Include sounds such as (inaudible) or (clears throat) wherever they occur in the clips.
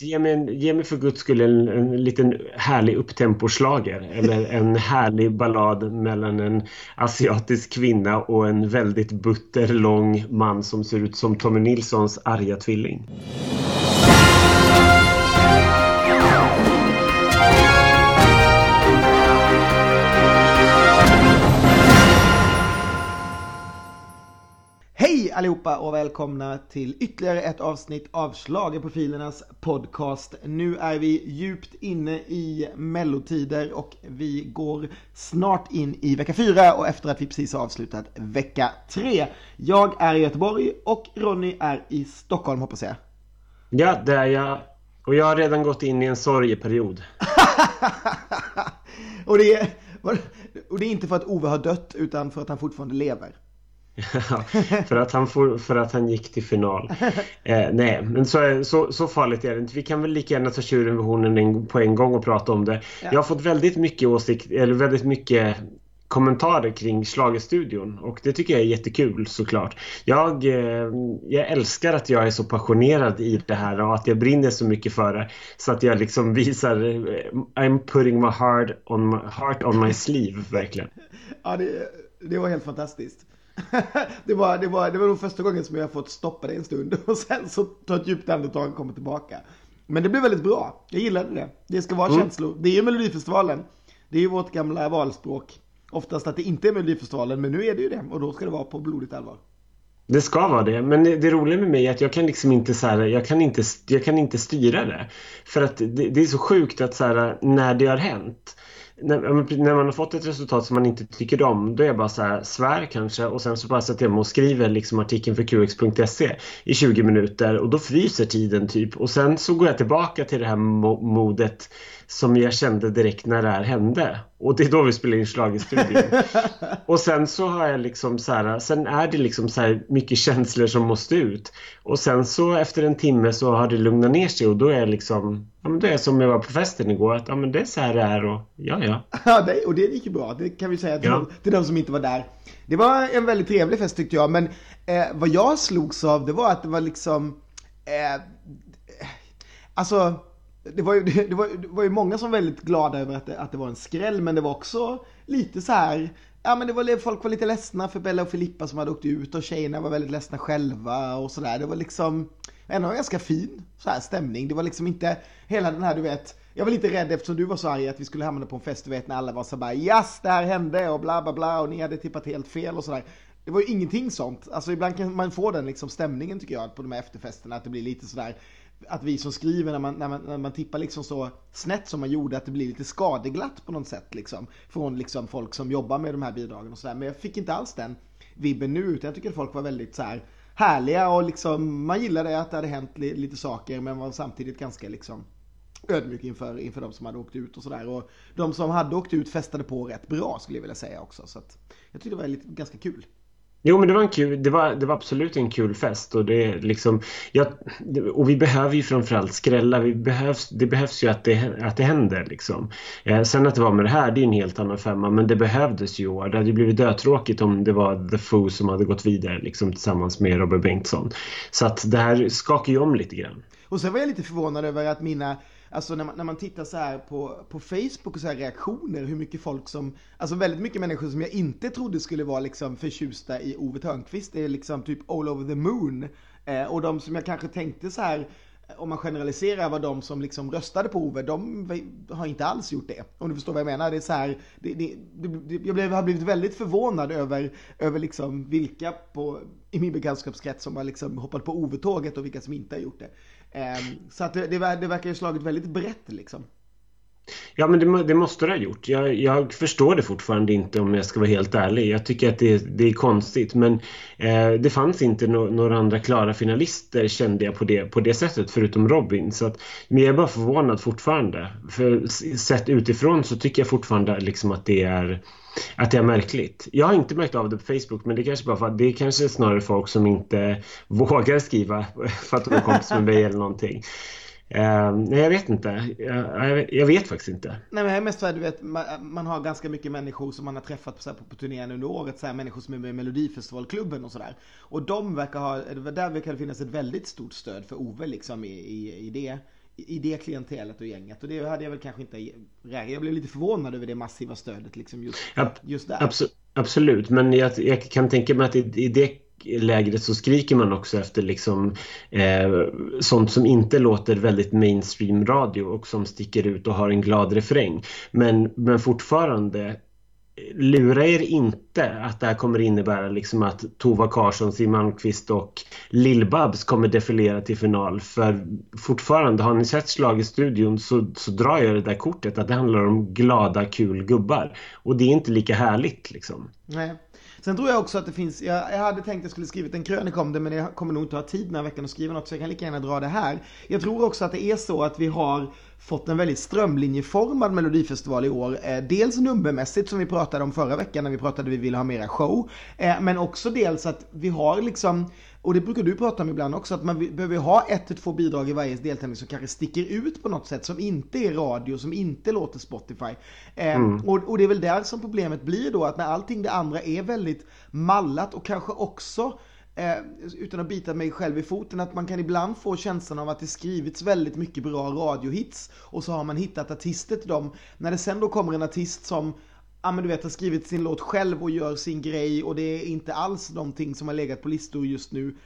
Ge mig, en, ge mig för guds skull en, en liten härlig upptemposlager eller en härlig ballad mellan en asiatisk kvinna och en väldigt butter lång man som ser ut som Tommy Nilssons arga tvilling. Hej allihopa och välkomna till ytterligare ett avsnitt av Schlagerprofilernas podcast. Nu är vi djupt inne i mellotider och vi går snart in i vecka fyra och efter att vi precis har avslutat vecka tre. Jag är i Göteborg och Ronny är i Stockholm hoppas jag. Ja, det är jag. Och jag har redan gått in i en sorgeperiod. (laughs) och, det är, och det är inte för att Ove har dött utan för att han fortfarande lever. För, att han for, för att han gick till final. Eh, nej, men så, så, så farligt är det inte. Vi kan väl lika gärna ta tjuren vid hornen på en gång och prata om det. Ja. Jag har fått väldigt mycket åsikt, eller väldigt mycket kommentarer kring Schlagerstudion och det tycker jag är jättekul såklart. Jag, eh, jag älskar att jag är så passionerad i det här och att jag brinner så mycket för det så att jag liksom visar eh, I'm putting my heart on my, heart on my sleeve verkligen. Ja, det, det var helt fantastiskt. (laughs) det, var, det, var, det var nog första gången som jag fått stoppa det en stund (laughs) och sen så ta ett djupt andetag och komma tillbaka. Men det blev väldigt bra. Jag gillade det. Det ska vara mm. känslor. Det är ju Melodifestivalen. Det är ju vårt gamla valspråk. Oftast att det inte är Melodifestivalen, men nu är det ju det. Och då ska det vara på blodigt allvar. Det ska vara det, men det, det roliga med mig är att jag kan liksom inte så här, jag kan inte, jag kan inte styra det. För att det, det är så sjukt att så här, när det har hänt när, när, man har fått ett resultat som man inte tycker om då är jag bara så här svär kanske och sen så bara sätter jag mig och skriver liksom artikeln för qx.se i 20 minuter och då fryser tiden typ och sen så går jag tillbaka till det här modet som jag kände direkt när det här hände. Och det är då vi spelar in schlagerstudion. (laughs) och sen så har jag liksom så här, sen är det liksom så här mycket känslor som måste ut. Och sen så efter en timme så har det lugnat ner sig och då är jag liksom, ja men då är jag som jag var på festen igår, att ja men det är så här det är och ja ja. (laughs) Ja det, och det gick ju bra, det kan vi säga till, ja. de, till de som inte var där. Det var en väldigt trevlig fest tyckte jag, men eh, vad jag slogs av det var att det var liksom, eh, alltså det var, ju, (laughs) det, var, det var ju många som var väldigt glada över att det, att det var en skräll, men det var också lite så här, ja men det var, folk var lite ledsna för Bella och Filippa som hade åkt ut och tjejerna var väldigt ledsna själva och sådär. Det var liksom ändå en ganska fin så här stämning. Det var liksom inte hela den här, du vet, jag var lite rädd eftersom du var så arg att vi skulle hamna på en fest, du vet, när alla var så bara yes, det här hände och bla bla bla och ni hade tippat helt fel och sådär. Det var ju ingenting sånt. Alltså ibland kan man få den liksom stämningen tycker jag på de här efterfesterna, att det blir lite sådär att vi som skriver när man, när man, när man tippar liksom så snett som man gjorde att det blir lite skadeglatt på något sätt liksom. Från liksom folk som jobbar med de här bidragen och sådär. Men jag fick inte alls den vibben nu utan jag tycker att folk var väldigt så här härliga och liksom man gillade att det hade hänt li, lite saker men var samtidigt ganska liksom ödmjuk inför, inför de som hade åkt ut och sådär. Och de som hade åkt ut festade på rätt bra skulle jag vilja säga också. Så att jag tyckte det var lite, ganska kul. Jo men det var en kul, det var, det var absolut en kul fest och det liksom, ja, och vi behöver ju framförallt skrälla, vi behövs, det behövs ju att det, att det händer liksom. Eh, sen att det var med det här, det är en helt annan femma, men det behövdes ju år. Det hade blivit dötråkigt om det var The Foo som hade gått vidare liksom tillsammans med Robert Bengtsson. Så att det här skakar ju om lite grann. Och sen var jag lite förvånad över att mina Alltså när man, när man tittar så här på, på Facebook och så här reaktioner, hur mycket folk som, alltså väldigt mycket människor som jag inte trodde skulle vara liksom förtjusta i Ove Thörnqvist är liksom typ all over the moon. Eh, och de som jag kanske tänkte så här, om man generaliserar var de som liksom röstade på Ove, de har inte alls gjort det. Om du förstår vad jag menar. Det är så här, det, det, det, jag blev, har blivit väldigt förvånad över, över liksom vilka på, i min bekantskapskrets som har liksom hoppat på Ove-tåget och vilka som inte har gjort det. Ehm, så att det, det, det verkar ju slagit väldigt brett liksom. Ja men det, det, måste det ha gjort. Jag, jag, förstår det fortfarande inte om jag ska vara helt ärlig. Jag tycker att det, det är konstigt men eh, det fanns inte no, några andra klara finalister kände jag på det, på det sättet förutom Robin. Så att, men jag är bara förvånad fortfarande. För sett utifrån så tycker jag fortfarande liksom att det är att det är märkligt. Jag har inte märkt av det på Facebook men det kanske bara för att det är kanske snarare folk som inte (laughs) vågar skriva för att de är kompis med mig eller någonting. Uh, nej, jag vet inte. Jag, jag, vet faktiskt inte. Nej, men mest för att du vet, man, man, har ganska mycket människor som man har träffat på, så här, på, på turnén under året. Så här, människor som är med i Melodifestivalklubben och sådär. Och de verkar ha, där verkar det finnas ett väldigt stort stöd för Ove liksom i, i, i det i det klientelet och gänget. Och det hade jag väl kanske inte Jag blev lite förvånad över det massiva stödet liksom just, just där. Absolut, absolut. men jag, jag, kan tänka mig att i, i det lägret så skriker man också efter liksom eh, sånt som inte låter väldigt mainstream radio och som sticker ut och har en glad refräng. Men, men fortfarande eh, lura er inte att det här kommer innebära liksom att Tova Karlsson, Siw Malmkvist och Lill-Babs kommer defilera till final. För fortfarande, har ni sett Slag i så, så drar jag det där kortet att det handlar om glada, kul gubbar. Och det är inte lika härligt liksom. Nej. Sen tror jag också att det finns, jag, jag hade tänkt att jag skulle skrivit en krönika om det men jag kommer nog inte ha tid den här veckan att skriva något så jag kan lika gärna dra det här. Jag tror också att det är så att vi har fått en väldigt strömlinjeformad melodifestival i år. Eh, dels nummermässigt som vi pratade om förra veckan när vi pratade vi vill ha mera show. Eh, men också dels att vi har liksom och det brukar du prata om ibland också, att man behöver ha ett till två bidrag i varje deltävling som kanske sticker ut på något sätt, som inte är radio, som inte låter Spotify. Eh, mm. och, och, det är väl där som problemet blir då, att när allting det andra är väldigt mallat och kanske också Eh, utan att bita mig själv i foten, att man kan ibland få känslan av att det skrivits väldigt mycket bra radiohits och så har man hittat artister till dem. När det sen då kommer en artist som ja men du vet har skrivit sin låt själv och gör sin grej och det är inte alls någonting som har legat på listor just nu.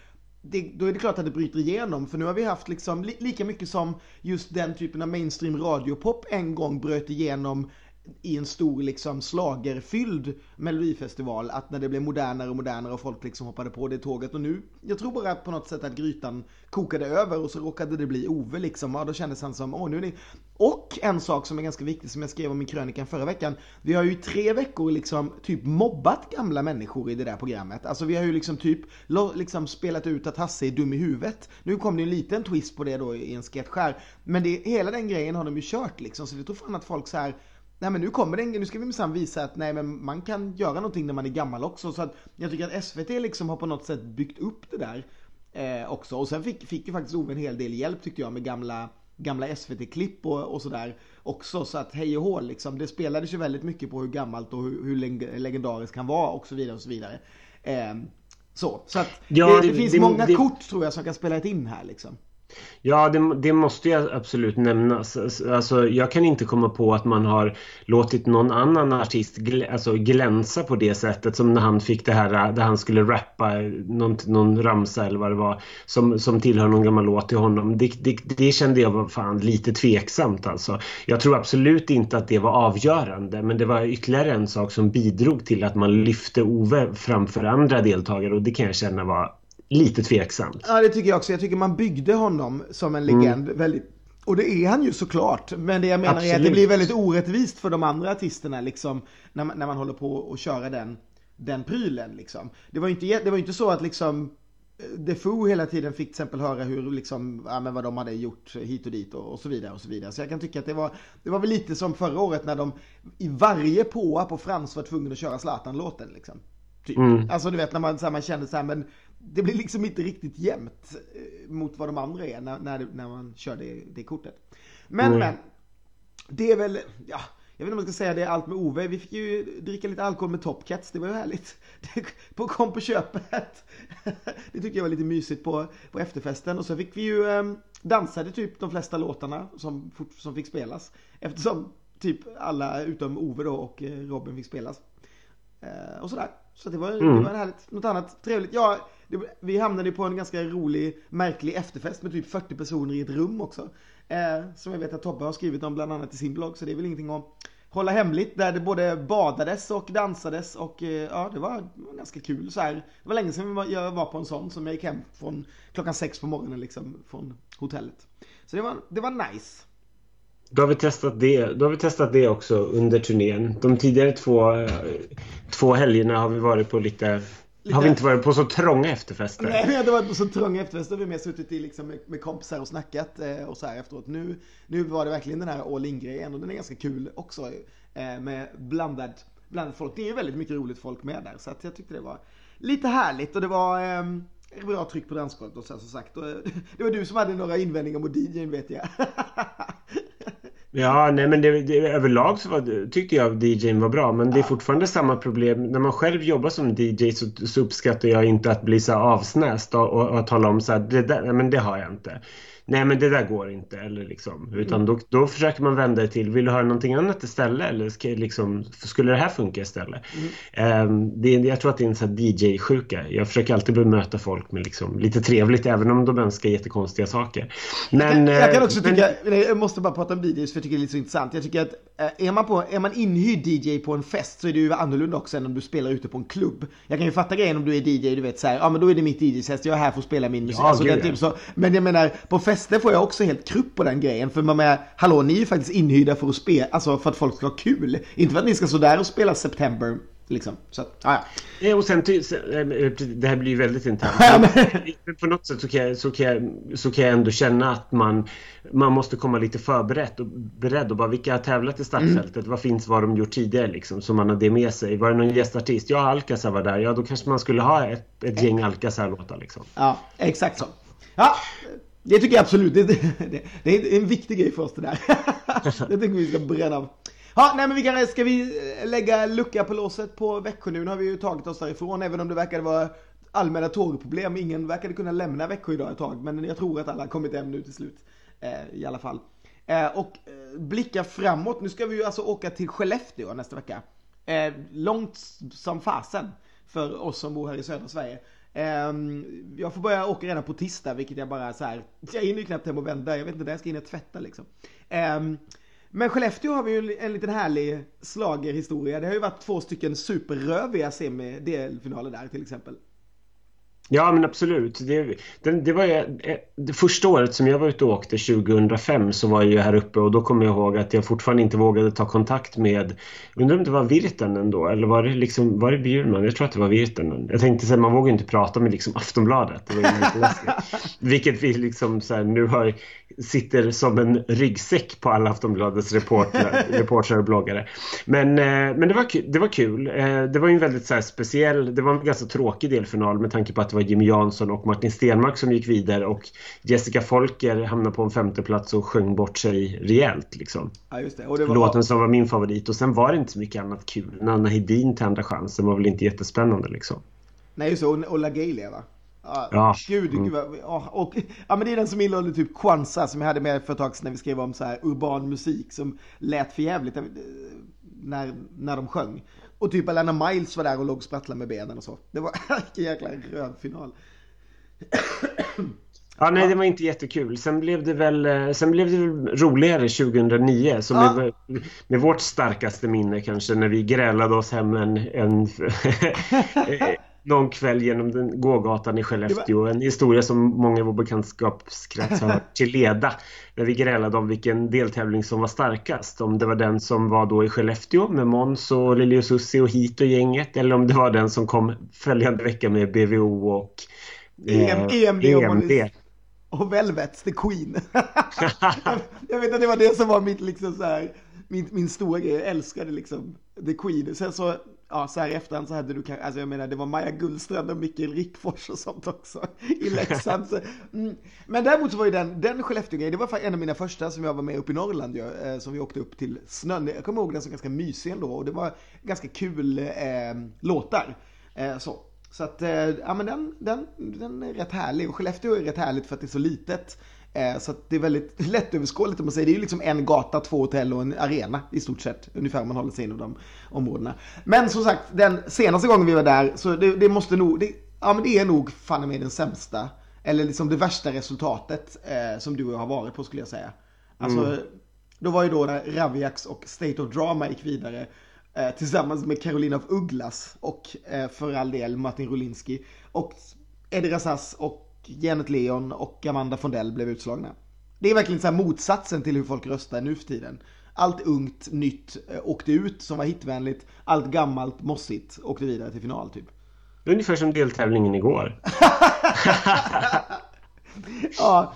Det, då är det klart att det bryter igenom för nu har vi haft liksom li, lika mycket som just den typen av mainstream radiopop en gång bröt igenom i en stor liksom slagerfylld melodifestival att när det blev modernare och modernare och folk liksom hoppade på det tåget. Och nu, jag tror bara på något sätt att grytan kokade över och så råkade det bli Ove liksom. Och då kändes han som, åh nu är ni... Och en sak som är ganska viktig som jag skrev om i krönikan förra veckan, vi har ju i tre veckor liksom typ mobbat gamla människor i det där programmet. Alltså vi har ju liksom typ liksom spelat ut att Hasse är dum i huvudet. Nu kom det en liten twist på det då i en sketch här, men det, hela den grejen har de ju kört liksom. Så det tror fan att folk så här Nej men nu kommer det en, nu ska vi minsann visa att nej men man kan göra någonting när man är gammal också. Så att jag tycker att SVT liksom har på något sätt byggt upp det där eh, också. Och sen fick, fick ju faktiskt Ove en hel del hjälp tyckte jag med gamla, gamla SVT-klipp och, och sådär också. Så att hej och hå liksom. Det spelades ju väldigt mycket på hur gammalt och hur, hur legendariskt han var och så vidare och så vidare. Eh, så, så att ja, det, det, finns det, många det, kort tror jag som kan spela ett in här liksom. Ja, det, det, måste jag absolut nämnas. Alltså, jag kan inte komma på att man har låtit någon annan artist gl alltså, glänsa på det sättet som när han fick det här där han skulle rappa någon, någon ramsa eller vad det var som, som tillhör någon gammal låt till honom. Det, det, det kände jag var fan lite tveksamt alltså. Jag tror absolut inte att det var avgörande men det var ytterligare en sak som bidrog till att man lyfte Ove framför andra deltagare och det kan jag känna var lite tveksamt. Ja, det tycker jag också. Jag tycker man byggde honom som en legend mm. väldigt och det är han ju såklart. Men det jag menar Absolut. är att det blir väldigt orättvist för de andra artisterna liksom. När man, när man håller på att köra den, den prylen liksom. Det var ju inte, det var inte så att liksom Defoe hela tiden fick till exempel höra hur liksom, ja, men vad de hade gjort hit och dit och, och, så vidare och så vidare. Så jag kan tycka att det var, det var väl lite som förra året när de i varje påa på Frans var tvungna att köra Zlatan-låten liksom. Typ. Mm. Alltså du vet när man, så här, man kände så här, men det blir liksom inte riktigt jämnt eh, mot vad de andra är när, när, när man kör det, det kortet. Men mm. men, det är väl, ja, jag vet inte om man ska säga det allt med Ove. Vi fick ju dricka lite alkohol med Top Cats, det var ju härligt. (laughs) på kom på köpet. (laughs) det tycker jag var lite mysigt på, på efterfesten. Och så fick vi ju eh, dansade typ de flesta låtarna som, som fick spelas. Eftersom typ alla utom Ove då och eh, Robin fick spelas. Eh, och sådär. Så det var, mm. det var härligt. Något annat trevligt. Ja, det, vi hamnade på en ganska rolig, märklig efterfest med typ 40 personer i ett rum också. Eh, som jag vet att Tobbe har skrivit om bland annat i sin blogg, så det är väl ingenting att hålla hemligt. Där det både badades och dansades och eh, ja, det var, ganska kul så här. Det var länge sedan jag var på en sån som jag gick hem från klockan sex på morgonen liksom från hotellet. Så det var, det var nice. Då har vi testat det. Då har vi testat det också under turnén. De tidigare två, eh, två helgerna har vi varit på lite Lite... Har vi inte varit på så trånga efterfester? Nej, vi har inte varit på så trånga efterfester. Vi har mer suttit i liksom med, med kompisar och snackat eh, och så här efteråt. Nu, nu var det verkligen den här all in-grejen och den är ganska kul också eh, med blandad, blandad folk. Det är ju väldigt mycket roligt folk med där så att jag tyckte det var lite härligt och det var eh, bra tryck på dansgolvet och så som sagt. Och, (laughs) det var du som hade några invändningar mot DJn vet jag. (laughs) Ja, nej men det, det, överlag så var, tyckte jag DJn var bra men det är fortfarande samma problem. När man själv jobbar som DJ så, så uppskattar jag inte att bli så avsnäst och, och, och tala om så här, det där, men det har jag inte. Nej men det där går inte. Eller liksom, utan mm. då, då försöker man vända det till, vill du höra någonting annat istället? Eller ska, liksom, skulle det här funka istället? Mm. Um, det, jag tror att det är en DJ-sjuka. Jag försöker alltid bemöta folk med liksom, lite trevligt även om de önskar jättekonstiga saker. Men, jag, jag kan också men, tycka, jag måste bara prata om DJs för jag tycker det är lite så intressant. Jag tycker att eh, är man, på, är man inhyrd DJ på en fest så är det ju annorlunda också än om du spelar ute på en klubb. Jag kan ju fatta grejen om du är DJ, du vet så här, ja men då är det mitt DJ-test, jag är här för att spela min musik. Ja, alltså, det typ så. Men jag menar, på fester får jag också helt krupp på den grejen. För man menar, hallå, ni är ju faktiskt inhyrda för att spela, alltså för att folk ska ha kul. Inte för att ni ska stå där och spela September Liksom. Så att, ja. Och sen, eh, det här blir ju väldigt internt. (laughs) på något sätt så kan, jag, så, kan jag, så kan jag ändå känna att man, man måste komma lite förberedd och beredd och bara vilka har tävlat i startfältet? Mm. Vad finns vad de gjort tidigare liksom? Så man har det med sig. Var det någon gästartist? Ja, Alcazar var där. Ja, då kanske man skulle ha ett, ett gäng Alcazar-låtar liksom. Ja, exakt så. Ja, det tycker jag absolut. Det, det, det är en viktig grej för oss det där. (laughs) det tycker vi ska bränna av. Ja, nej men vi kan, ska vi eh, lägga lucka på låset på Växjö nu? Nu har vi ju tagit oss därifrån, även om det verkade vara allmänna tågproblem. Ingen verkade kunna lämna Växjö idag ett tag, men jag tror att alla har kommit hem nu till slut. Eh, I alla fall. Eh, och eh, blicka framåt, nu ska vi ju alltså åka till Skellefteå nästa vecka. Eh, långt som fasen för oss som bor här i södra Sverige. Ehm, jag får börja åka redan på tisdag, vilket jag bara så här, jag hinner ju knappt hem och vända, jag vet inte när jag ska hinna tvätta liksom. Ehm, men Skellefteå har vi ju en liten härlig slagerhistoria. Det har ju varit två stycken superröviga semi-delfinaler där till exempel. Ja men absolut. Det, det, det var ju, eh, det första året som jag var ute och åkte 2005 så var jag ju här uppe och då kommer jag ihåg att jag fortfarande inte vågade ta kontakt med undrar om det var Virtanen då eller var det liksom var det Bjurman? Jag tror att det var Virtanen. Jag tänkte så man vågar inte prata med liksom Aftonbladet. Det var (laughs) Vilket vi liksom så här, nu har sitter som en ryggsäck på alla Aftonbladets reportrar (laughs) och bloggare. Men, eh, men det, var, det var kul. Eh, det var en väldigt så här, speciell, det var en ganska tråkig delfinal med tanke på att det var Jimmy Jansson och Martin Stenmark som gick vidare och Jessica Folker hamnade på en femte plats och sjöng bort sig rejält. Liksom. Ja, var... Låten som var min favorit och sen var det inte så mycket annat kul. Nanna Hedin till andra chansen var väl inte jättespännande liksom. Nej just det, och, LaGaylia va? Ja, gud, mm. gud vad, och, ja, men det är den som innehåller typ Kwanza som jag hade med för ett tag sedan när vi skrev om så här urban musik som lät för jävligt när, när de sjöng. Och typ Alana Miles var där och låg och sprattlade med benen och så. Det var (laughs) en jäkla röd final. (clears throat) Ja, nej, det var inte jättekul. Sen blev det väl, eh, sen blev det väl roligare 2009. Som ja. med, med vårt starkaste minne kanske när vi grälade oss hem en, en (laughs) någon kväll genom den gågatan i Skellefteå. En historia som många i vår bekantskapskrets har till leda. När vi grälade om vilken deltävling som var starkast. Om det var den som var då i Skellefteå med Måns och Lilius Ussi och Hit och gänget. Eller om det var den som kom följande vecka med BVO och eh, EM, EMD. EMD. Och Velvet, The Queen. (laughs) jag vet att det var det som var mitt liksom så här, min, min stora grej. Jag älskade liksom The Queen. Sen så ja, så här i efterhand så hade du kanske, alltså jag menar det var Maja Gullstrand och Mikael Rickfors och sånt också (laughs) i Leksand. Så, mm. Men däremot så var ju den, den Skellefteå-grejen, det var en av mina första som jag var med uppe i Norrland ju, eh, som vi åkte upp till snön. Jag kommer ihåg den som ganska mysig ändå och det var ganska kul eh, låtar. Eh, så. Så att, eh, ja men den, den, den är rätt härlig och Skellefteå är rätt härligt för att det är så litet. Eh, så det är väldigt (laughs) lättöverskådligt om man säger. Det är ju liksom en gata, två hotell och en arena i stort sett. Ungefär om man håller sig inom de områdena. Men som sagt, den senaste gången vi var där så det, det måste nog, det, ja men det är nog fan med den sämsta. Eller liksom det värsta resultatet eh, som du och jag har varit på skulle jag säga. Alltså, mm. då var ju då när Raviax och State of Drama gick vidare. Eh, tillsammans med Carolina af Ugglas och eh, för all del Martin Rolinski. Och Eddie Razas och Janet Leon och Amanda Fondell blev utslagna. Det är verkligen så motsatsen till hur folk röstar nu för tiden. Allt ungt, nytt eh, åkte ut som var hitvänligt. Allt gammalt, mossigt åkte vidare till final typ. Ungefär som deltävlingen igår. (laughs) ja,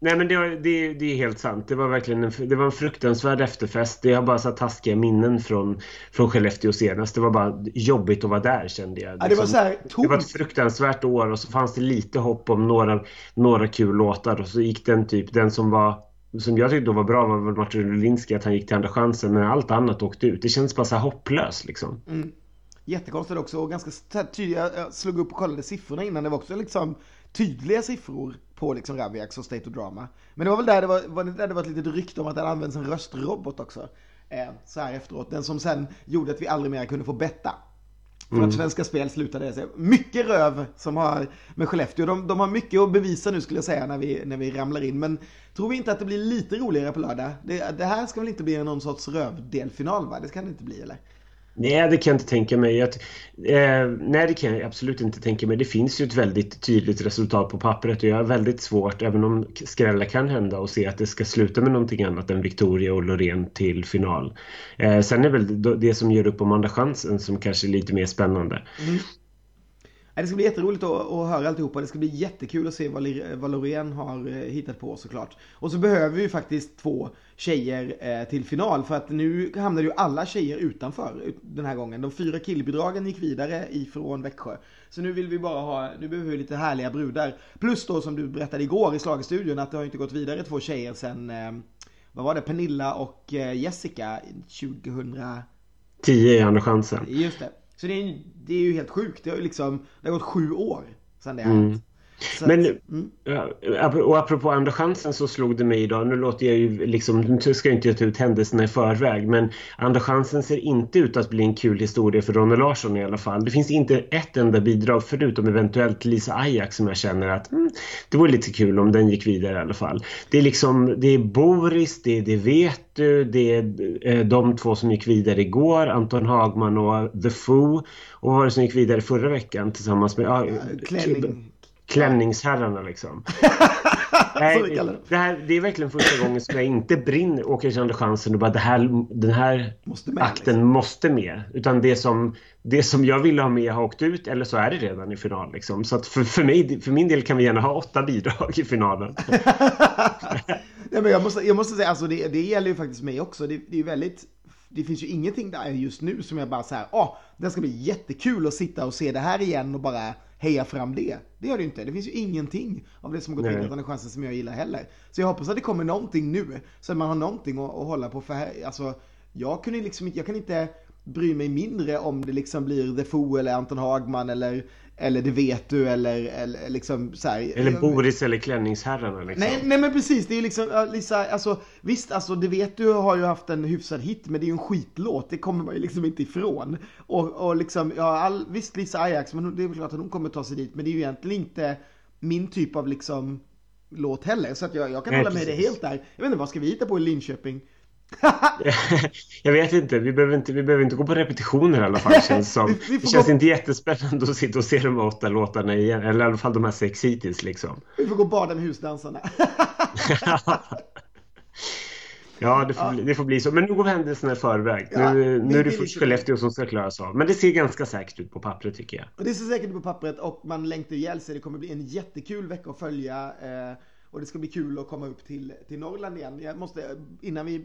Nej men det, det, det är helt sant. Det var verkligen en, det var en fruktansvärd efterfest. Det har bara så taskiga minnen från, från Skellefteå senast. Det var bara jobbigt att vara där kände jag. Ja, det, var liksom, så här, det var ett fruktansvärt år och så fanns det lite hopp om några, några kul låtar och så gick den typ, den som var som jag tyckte då var bra var väl Martin Rulinski att han gick till andra chansen men allt annat åkte ut. Det känns bara så hopplöst liksom. Mm. Jättekonstigt också och ganska tydligt. Jag slog upp och kollade siffrorna innan. Det var också liksom tydliga siffror på liksom Raviax och State of Drama. Men det var väl där det var, var det där det var ett litet rykte om att det används en röstrobot också. Eh, så här efteråt. Den som sen gjorde att vi aldrig mer kunde få betta. För mm. att Svenska Spel slutade säga. Mycket röv som har med Skellefteå. De, de har mycket att bevisa nu skulle jag säga när vi, när vi ramlar in. Men tror vi inte att det blir lite roligare på lördag? Det, det här ska väl inte bli någon sorts rövdelfinal va? Det kan det inte bli eller? Nej, det kan jag inte tänka mig. Att, eh, nej, det kan jag absolut inte tänka mig. Det finns ju ett väldigt tydligt resultat på pappret och jag har väldigt svårt, även om skrällar kan hända, och se att det ska sluta med någonting annat än Victoria och Loreen till final. Eh, sen är väl det som gör upp om andra chansen som kanske är lite mer spännande. Mm. Det ska bli jätteroligt att, att höra alltihopa. Det ska bli jättekul att se vad, vad Loreen har eh, hittat på såklart. Och så behöver vi ju faktiskt två tjejer eh, till final för att nu hamnar ju alla tjejer utanför den här gången. De fyra killbidragen gick vidare ifrån Växjö. Så nu vill vi bara ha, nu behöver vi lite härliga brudar. Plus då som du berättade igår i Slagestudion att det har inte gått vidare två tjejer sen, eh, vad var det, Pernilla och Jessica 2010 i Andra chansen. Just det. Så det är, det är ju helt sjukt. Det har ju liksom, det har gått sju år sedan det hände. Mm. Men, mm. och apropå andra chansen så slog det mig idag, nu låter jag ju liksom, nu ska jag inte ta ut händelserna i förväg, men andra chansen ser inte ut att bli en kul historia för Ronny Larsson i alla fall. Det finns inte ett enda bidrag förutom eventuellt Lisa Ajax som jag känner att mm, det vore lite kul om den gick vidare i alla fall. Det är liksom, det är Boris, det är Det vet du, det är eh, de två som gick vidare igår, Anton Hagman och The Foo. Och vad var det som gick vidare förra veckan tillsammans med... Ja, Klänning klänningsherrarna liksom. (laughs) Nej, det, här, det är verkligen första gången som jag inte brinner åker kände chansen och bara det här, den här måste med, akten liksom. måste med. Utan det som, det som jag ville ha med har åkt ut eller så är det redan i final. Liksom. Så att för, för, mig, för min del kan vi gärna ha åtta bidrag i finalen. (laughs) Nej, men jag, måste, jag måste säga, alltså det, det gäller ju faktiskt mig också. Det, det är väldigt det finns ju ingenting där just nu som jag bara så här, åh, det ska bli jättekul att sitta och se det här igen och bara heja fram det. Det gör det inte. Det finns ju ingenting av det som har gått vidare den chansen som jag gillar heller. Så jag hoppas att det kommer någonting nu, så att man har någonting att, att hålla på. För här, alltså, jag kunde liksom jag kan inte bry mig mindre om det liksom blir The Foo eller Anton Hagman eller eller det vet du eller, eller liksom så här, Eller Boris eller Klänningsherrarna liksom. Nej, nej men precis, det är liksom Lisa, alltså visst alltså det vet du har ju haft en hyfsad hit men det är ju en skitlåt, det kommer man ju liksom inte ifrån. Och, och liksom, ja all, visst Lisa Ajax, men det är väl klart att hon kommer ta sig dit men det är ju egentligen inte min typ av liksom låt heller. Så att jag, jag kan nej, hålla med dig helt där. Jag vet inte, vad ska vi hitta på i Linköping? (laughs) jag vet inte. Vi behöver inte, vi behöver inte gå på repetitioner i alla fall. Känns som. vi, vi det känns gå... inte jättespännande att sitta och se de åtta låtarna igen. Eller i alla fall de här sex hittills liksom. Vi får gå och bada med husdansarna. (laughs) ja, det får, ja. Bli, det får bli så. Men nu går händelserna i förväg. Ja, nu, nu är det först Skellefteå som ska klaras av. Men det ser ganska säkert ut på pappret tycker jag. Och det ser säkert ut på pappret och man längtar ihjäl sig. Det kommer bli en jättekul vecka att följa. Eh, och det ska bli kul att komma upp till, till Norrland igen. Jag måste, innan vi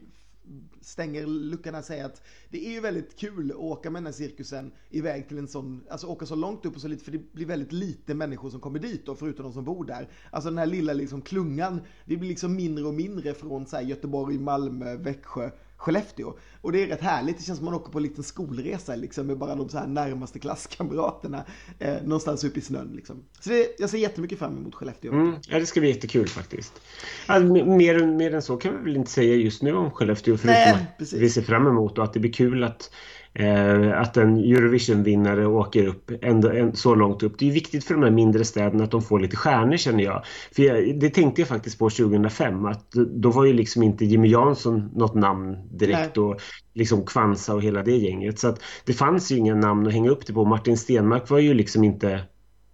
stänger luckan och säger att det är ju väldigt kul att åka med den här cirkusen iväg till en sån, alltså åka så långt upp och så lite, för det blir väldigt lite människor som kommer dit då, förutom de som bor där. Alltså den här lilla liksom klungan, det blir liksom mindre och mindre från så Göteborg, Malmö, Växjö, Skellefteå. Och det är rätt härligt, det känns som man åker på en liten skolresa liksom med bara de så här närmaste klasskamraterna eh, någonstans uppe i snön liksom. Så det, jag ser jättemycket fram emot Skellefteå. Mm, ja, det ska bli jättekul faktiskt. Alltså, mer, mer än så kan vi väl inte säga just nu om Skellefteå förutom Nej, att vi ser fram emot och att det blir kul att eh, att en Eurovision-vinnare åker upp ändå, en, så långt upp. Det är viktigt för de här mindre städerna att de får lite stjärnor känner jag. För jag, det tänkte jag faktiskt på 2005 att då var ju liksom inte Jimmy Jansson något namn direkt Nej. och liksom Kvansa och hela det gänget. Så att det fanns ju inga namn att hänga upp det på. Martin Stenmark var ju liksom inte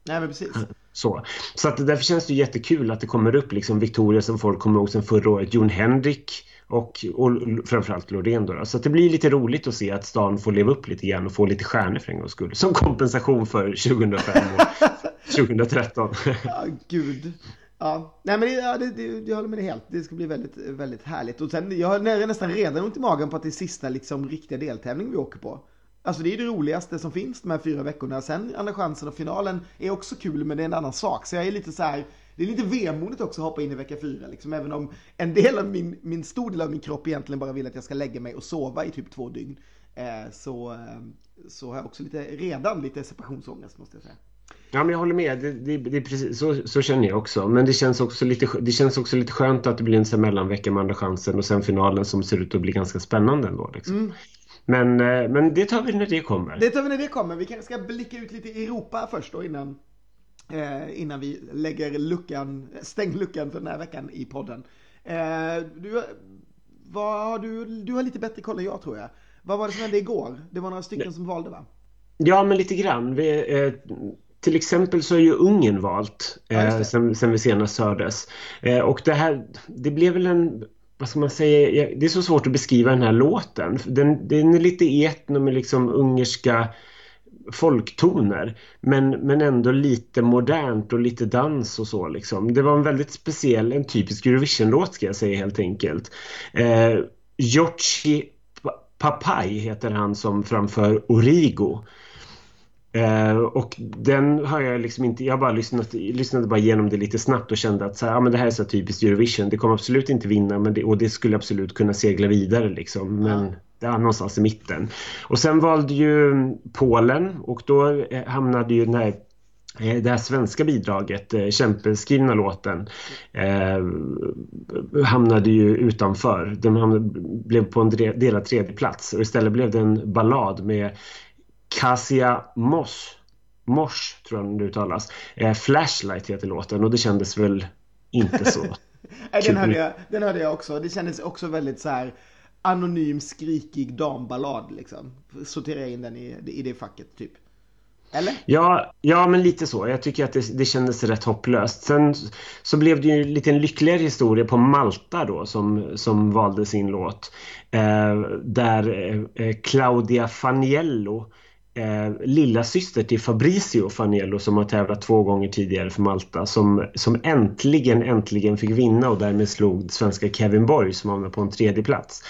Nej men precis. Så, så att därför känns det jättekul att det kommer upp liksom Victoria som folk kommer ihåg sen förra året. Jon Henrik och, och framförallt Loreen då, Så det blir lite roligt att se att stan får leva upp lite grann och få lite stjärnor för en gångs skull. Som kompensation för 2005 och (laughs) 2013. ja, gud. Ja, nej men det, ja, det, det, jag håller med dig helt. Det ska bli väldigt, väldigt härligt. Och sen, jag har nästan redan ont i magen på att det är sista liksom, riktiga deltävling vi åker på. Alltså det är det roligaste som finns de här fyra veckorna. Sen andra chansen och finalen är också kul men det är en annan sak. Så jag är lite så här, det är lite vemodigt också att hoppa in i vecka fyra. Liksom, även om en del av min, min stor del av min kropp egentligen bara vill att jag ska lägga mig och sova i typ två dygn. Eh, så, eh, så har jag också lite, redan lite separationsångest måste jag säga. Ja, men jag håller med. Det, det, det precis, så, så, känner jag också. Men det känns också, lite, det känns också lite skönt att det blir en sån mellanvecka med Andra chansen och sen finalen som ser ut att bli ganska spännande ändå. Liksom. Mm. Men, eh, men det tar vi när det kommer. Det tar vi när det kommer. Vi kanske ska blicka ut lite i Europa först då innan, eh, innan vi lägger luckan, stäng luckan för den här veckan i podden. Eh, du, vad du, du har lite bättre koll än jag tror jag. Vad var det som hände igår? Det var några stycken som valde va? Ja, men lite grann. Vi, eh, till exempel så är ju Ungern valt eh, sen, sen vi senast hördes. Eh, och det här, det blev väl en vad ska man säga, det är så svårt att beskriva den här låten. Den, den är lite etno med liksom ungerska folktoner men, men ändå lite modernt och lite dans och så liksom. Det var en väldigt speciell, en typisk Eurovision-låt ska jag säga helt enkelt. Eh, Giorgi Papai heter han som framför Origo. Eh, och den har jag liksom inte, jag bara lyssnat, lyssnade bara igenom det lite snabbt och kände att så här, ja, men det här är så typiskt Eurovision. Det kommer absolut inte vinna men det, och det skulle absolut kunna segla vidare liksom. Men ja. det är någonstans i mitten. Och sen valde ju Polen och då eh, hamnade ju den här eh, det här svenska bidraget, eh, kämpeskrivna låten, eh, hamnade ju utanför. Den hamnade, blev på en delad tredje plats och istället blev det en ballad med Kasia Moss. Mosh tror jag det uttalas. Eh, Flashlight heter låten och det kändes väl inte så (laughs) den, hörde jag, den hörde jag också. Det kändes också väldigt så här anonym skrikig damballad liksom. Sortera in den i, i det facket typ. Eller? Ja, ja, men lite så. Jag tycker att det, det kändes rätt hopplöst. Sen så blev det ju lite en lyckligare historia på Malta då som, som valde sin låt. Eh, där eh, Claudia Faniello eh, lilla syster till Fabricio Faniello som har tävlat två gånger tidigare för Malta som, som äntligen, äntligen fick vinna och därmed slog svenska Kevin Borg som hamnade på en tredje plats.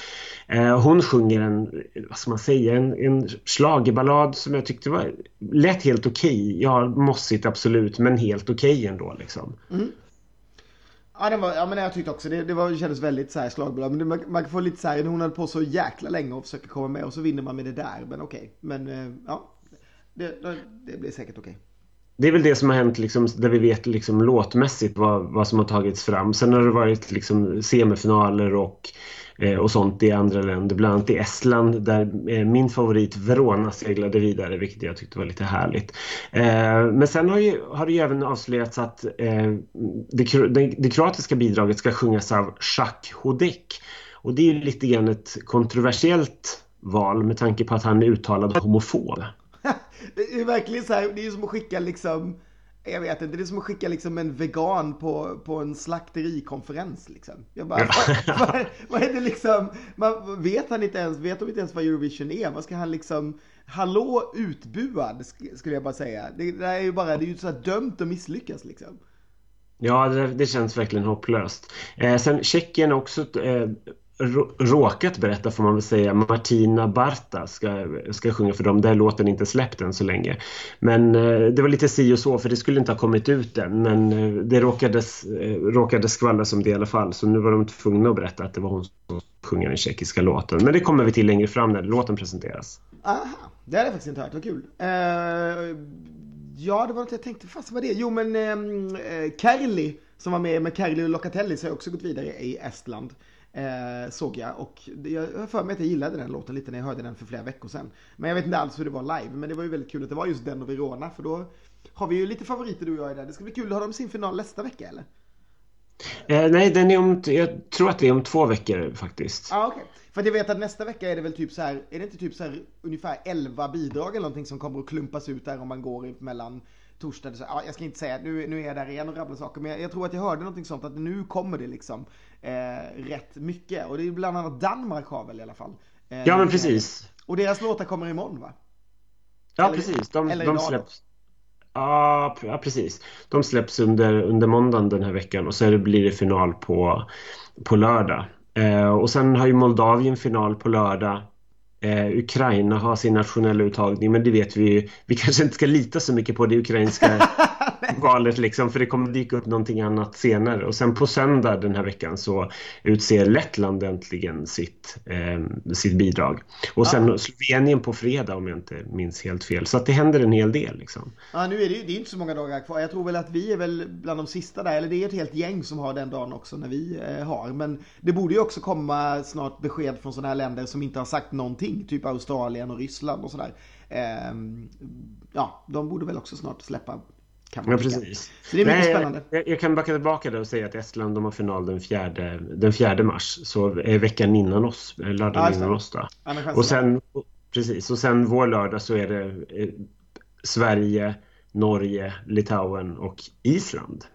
Eh, hon sjunger en, vad ska man säga, en, en slagerballad som jag tyckte var lätt helt okej. Okay. Ja, mossigt absolut, men helt okej okay ändå liksom. Mm. Ja, den var, ja men jag tyckte också det, det, var, det kändes väldigt så här slagbolag. Men det, man, man få lite så här, hon höll på så jäkla länge och försöker komma med och så vinner man med det där. Men okej, okay. men eh, ja. ja. Det, det blir säkert okej. Okay. Det är väl det som har hänt liksom, där vi vet liksom, låtmässigt vad, vad som har tagits fram. Sen har det varit liksom, semifinaler och Eh, och sånt i andra länder, bland annat i Estland där eh, min favorit Verona seglade vidare vilket jag tyckte var lite härligt. Eh, men sen har, ju, har det ju även avslöjats att eh, det, det, det kroatiska bidraget ska sjungas av Jacques Hodek och det är ju lite grann ett kontroversiellt val med tanke på att han är uttalad homofob. (laughs) det är verkligen så här, det är som att skicka liksom jag vet inte, det är som att skicka liksom en vegan på, på en slakterikonferens liksom. Jag bara, vad, (laughs) vad, vad, är det liksom, man, vet han inte ens, vet de inte ens vad Eurovision är? Vad ska han liksom, hallå utbuad skulle jag bara säga. Det, det är ju bara, det är ju så här dömt att misslyckas liksom. Ja, det, det känns verkligen hopplöst. Eh, sen Tjeckien också eh, råkat berätta får man väl säga. Martina Barta ska, ska sjunga för dem. Där låten inte släppt än så länge. Men eh, det var lite si och så för det skulle inte ha kommit ut än. Men eh, det råkades, eh, råkade skvallras om det i alla fall. Så nu var de tvungna att berätta att det var hon som sjunger den tjeckiska låten. Men det kommer vi till längre fram när låten presenteras. Aha, det hade jag faktiskt inte hört. Vad kul. Uh, ja, det var något jag tänkte. Fast vad det? Jo, men uh, Kerli som var med med Kerli och Locatelli så har också gått vidare i Estland. Eh, såg jag och jag har för mig att jag gillade den låten lite när jag hörde den för flera veckor sedan. Men jag vet inte alls hur det var live. Men det var ju väldigt kul att det var just den och Verona. För då har vi ju lite favoriter du och jag i där. Det ska bli kul. Har de sin final nästa vecka eller? Eh, nej, den är om, jag tror att det är om två veckor faktiskt. Ja, ah. Okay. För jag vet att nästa vecka är det väl typ så här, är det inte typ så här ungefär 11 bidrag eller någonting som kommer att klumpas ut där om man går mellan torsdag. Så, ja, jag ska inte säga, nu, nu är jag där igen och rabblar saker, men jag, jag, tror att jag hörde någonting sånt att nu kommer det liksom eh, rätt mycket. Och det är bland annat Danmark har väl i alla fall. Eh, ja, men precis. Och deras låtar kommer imorgon va? Ja, eller, precis. De, eller de släpps. Ja, ja, precis. De släpps under, under måndagen den här veckan och så blir det final på, på lördag. Eh, och sen har ju Moldavien final på lördag. Eh, Ukraina har sin nationella uttagning men det vet vi ju. Vi kanske inte ska lita så mycket på det ukrainska (laughs) (laughs) valet liksom för det kommer dyka upp någonting annat senare. Och sen på söndag den här veckan så utser Lettland äntligen sitt, eh, sitt bidrag. Och sen ja. Slovenien på fredag om jag inte minns helt fel. Så att det händer en hel del liksom. Ja nu är det ju det är inte så många dagar kvar. Jag tror väl att vi är väl bland de sista där. Eller det är ett helt gäng som har den dagen också när vi eh, har. Men det borde ju också komma snart besked från sådana här länder som inte har sagt någonting. Typ Australien och Ryssland och sådär. Eh, ja, de borde väl också snart släppa kan man ja, precis. Så det är mycket Nej, spännande. Jag, jag, kan backa tillbaka och säga att Estland de har final den 4, den 4 mars. Så är veckan innan oss, lördagen ja, innan oss då. Ja, och sen, precis, och sen vår lördag så är det eh, Sverige, Norge, Litauen och Island.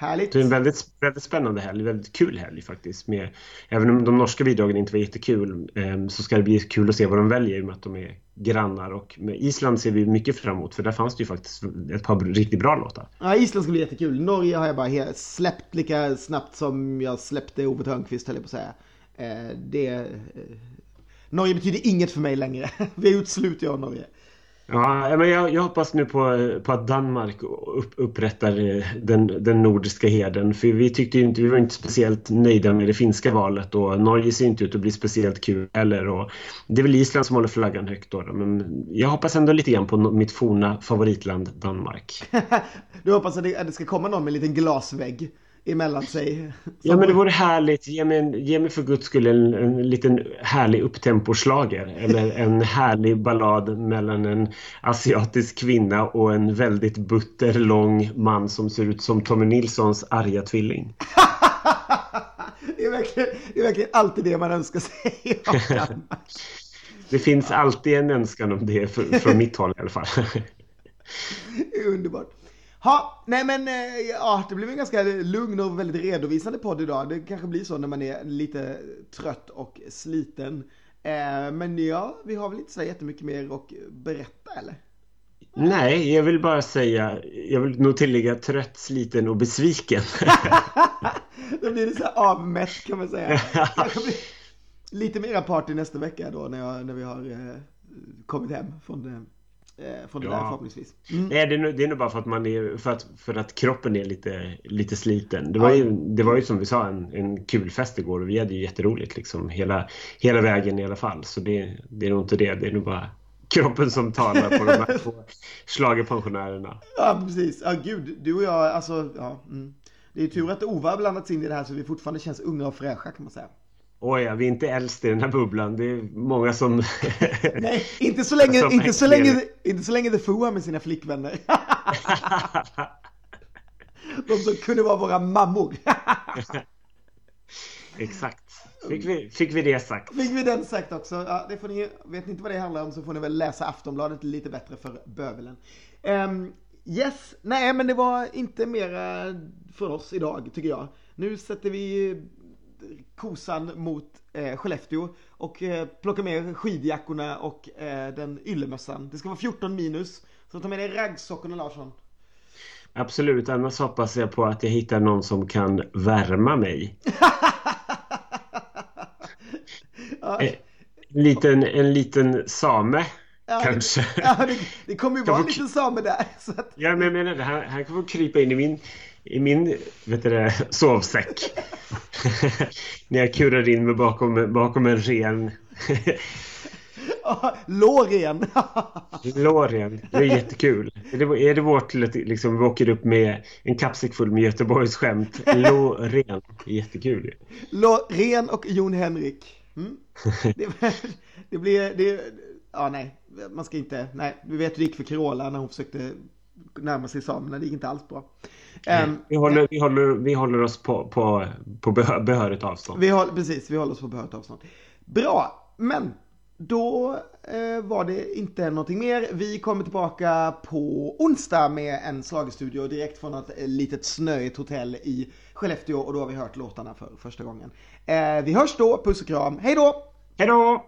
Härligt. Det är en väldigt, väldigt spännande helg, väldigt kul helg faktiskt. Med, även om de norska bidragen inte var jättekul eh, så ska det bli kul att se vad de väljer i och med att de är grannar. Och med Island ser vi mycket fram emot för där fanns det ju faktiskt ett par riktigt bra låtar. Ja, Island ska bli jättekul. Norge har jag bara släppt lika snabbt som jag släppte Ove Thörnqvist höll jag på att säga. Eh, det... Eh, Norge betyder inget för mig längre. (laughs) vi är utslut jag och Norge. Ja, men jag, jag, hoppas nu på, på att Danmark upp, upprättar eh, den, den nordiska heden. För vi tyckte inte, vi var inte speciellt nöjda med det finska valet och Norge ser inte ut att bli speciellt kul heller. Och det är väl Island som håller flaggan högt då, då. Men jag hoppas ändå lite grann på mitt forna favoritland Danmark. (laughs) du hoppas att det, att det ska komma någon med en liten glasvägg? Emellan sig. Ja men det vore härligt. Ge mig, ge mig för guds skull en, en liten härlig upptemposlager eller en härlig ballad mellan en asiatisk kvinna och en väldigt butter lång man som ser ut som Tommy Nilssons arga tvilling. (laughs) det, är verkligen, det är verkligen alltid det man önskar sig Det finns alltid en önskan om det från mitt håll i alla fall. (laughs) Underbart. Ha, nej men eh, ja, det blev en ganska lugn och väldigt redovisande podd idag. Det kanske blir så när man är lite trött och sliten. Eh, men ja, vi har väl inte så jättemycket mer att berätta eller? Nej, jag vill bara säga, jag vill nog tillägga trött, sliten och besviken. (laughs) då blir det så avmätt kan man säga. lite mera party nästa vecka då när, jag, när vi har eh, kommit hem från Eh, från det ja. där förhoppningsvis. Mm. Nej, det är, nog, det är nog bara för att, man är, för att, för att kroppen är lite, lite sliten. Det var, ju, det var ju som vi sa en, en kul fest igår och vi hade ju jätteroligt liksom hela, hela vägen i alla fall. Så det, det är nog inte det, det är nog bara kroppen som talar på de här två (laughs) schlagerpensionärerna. Ja, precis. Ja, gud, du och jag, alltså, ja. Mm. Det är tur att Ova har blandats in i det här så vi fortfarande känns unga och fräscha kan man säga. Oj, ja, vi är inte äldst i den här bubblan. Det är många som... (laughs) Nej, inte så länge, inte så länge, inte så länge The Foo är med sina flickvänner. (laughs) De som kunde vara våra mammor. (laughs) Exakt. Fick vi, fick vi det sagt. Fick vi den sagt också. Ja, det får ni, vet ni inte vad det handlar om så får ni väl läsa Aftonbladet lite bättre för bövelen. Um, yes, nej men det var inte mera för oss idag tycker jag. Nu sätter vi kosan mot eh, Skellefteå och eh, plocka med skidjackorna och eh, den yllemössan. Det ska vara 14 minus. Så ta med dig raggsockorna Larsson. Absolut, annars hoppas jag på att jag hittar någon som kan värma mig. (laughs) ja. en, liten, en liten same ja, kanske. (laughs) Ja, det, det kommer ju vara en liten same där. (laughs) Så att... Ja, men jag menar det. Han, han få krypa in i min i min vet du, sovsäck. När jag kurar in mig bakom, bakom en ren. Låren! Låren, det är jättekul. Är det, är det vårt, liksom, vi åker upp med en kappsäck full med Göteborgs skämt. Låren, jättekul. Låren och Jon Henrik. Mm. Det, det, blir, det, ja nej, man ska inte, nej, vi vet hur det gick för Carola när hon försökte närma sig samerna, det gick inte alls bra. Um, vi, håller, vi, håller, vi håller oss på, på, på behörigt avstånd. Vi håller, precis, vi håller oss på behörigt avstånd. Bra, men då eh, var det inte någonting mer. Vi kommer tillbaka på onsdag med en slagestudio direkt från ett litet snöigt hotell i Skellefteå och då har vi hört låtarna för första gången. Eh, vi hörs då, puss och kram, hej då! Hej då!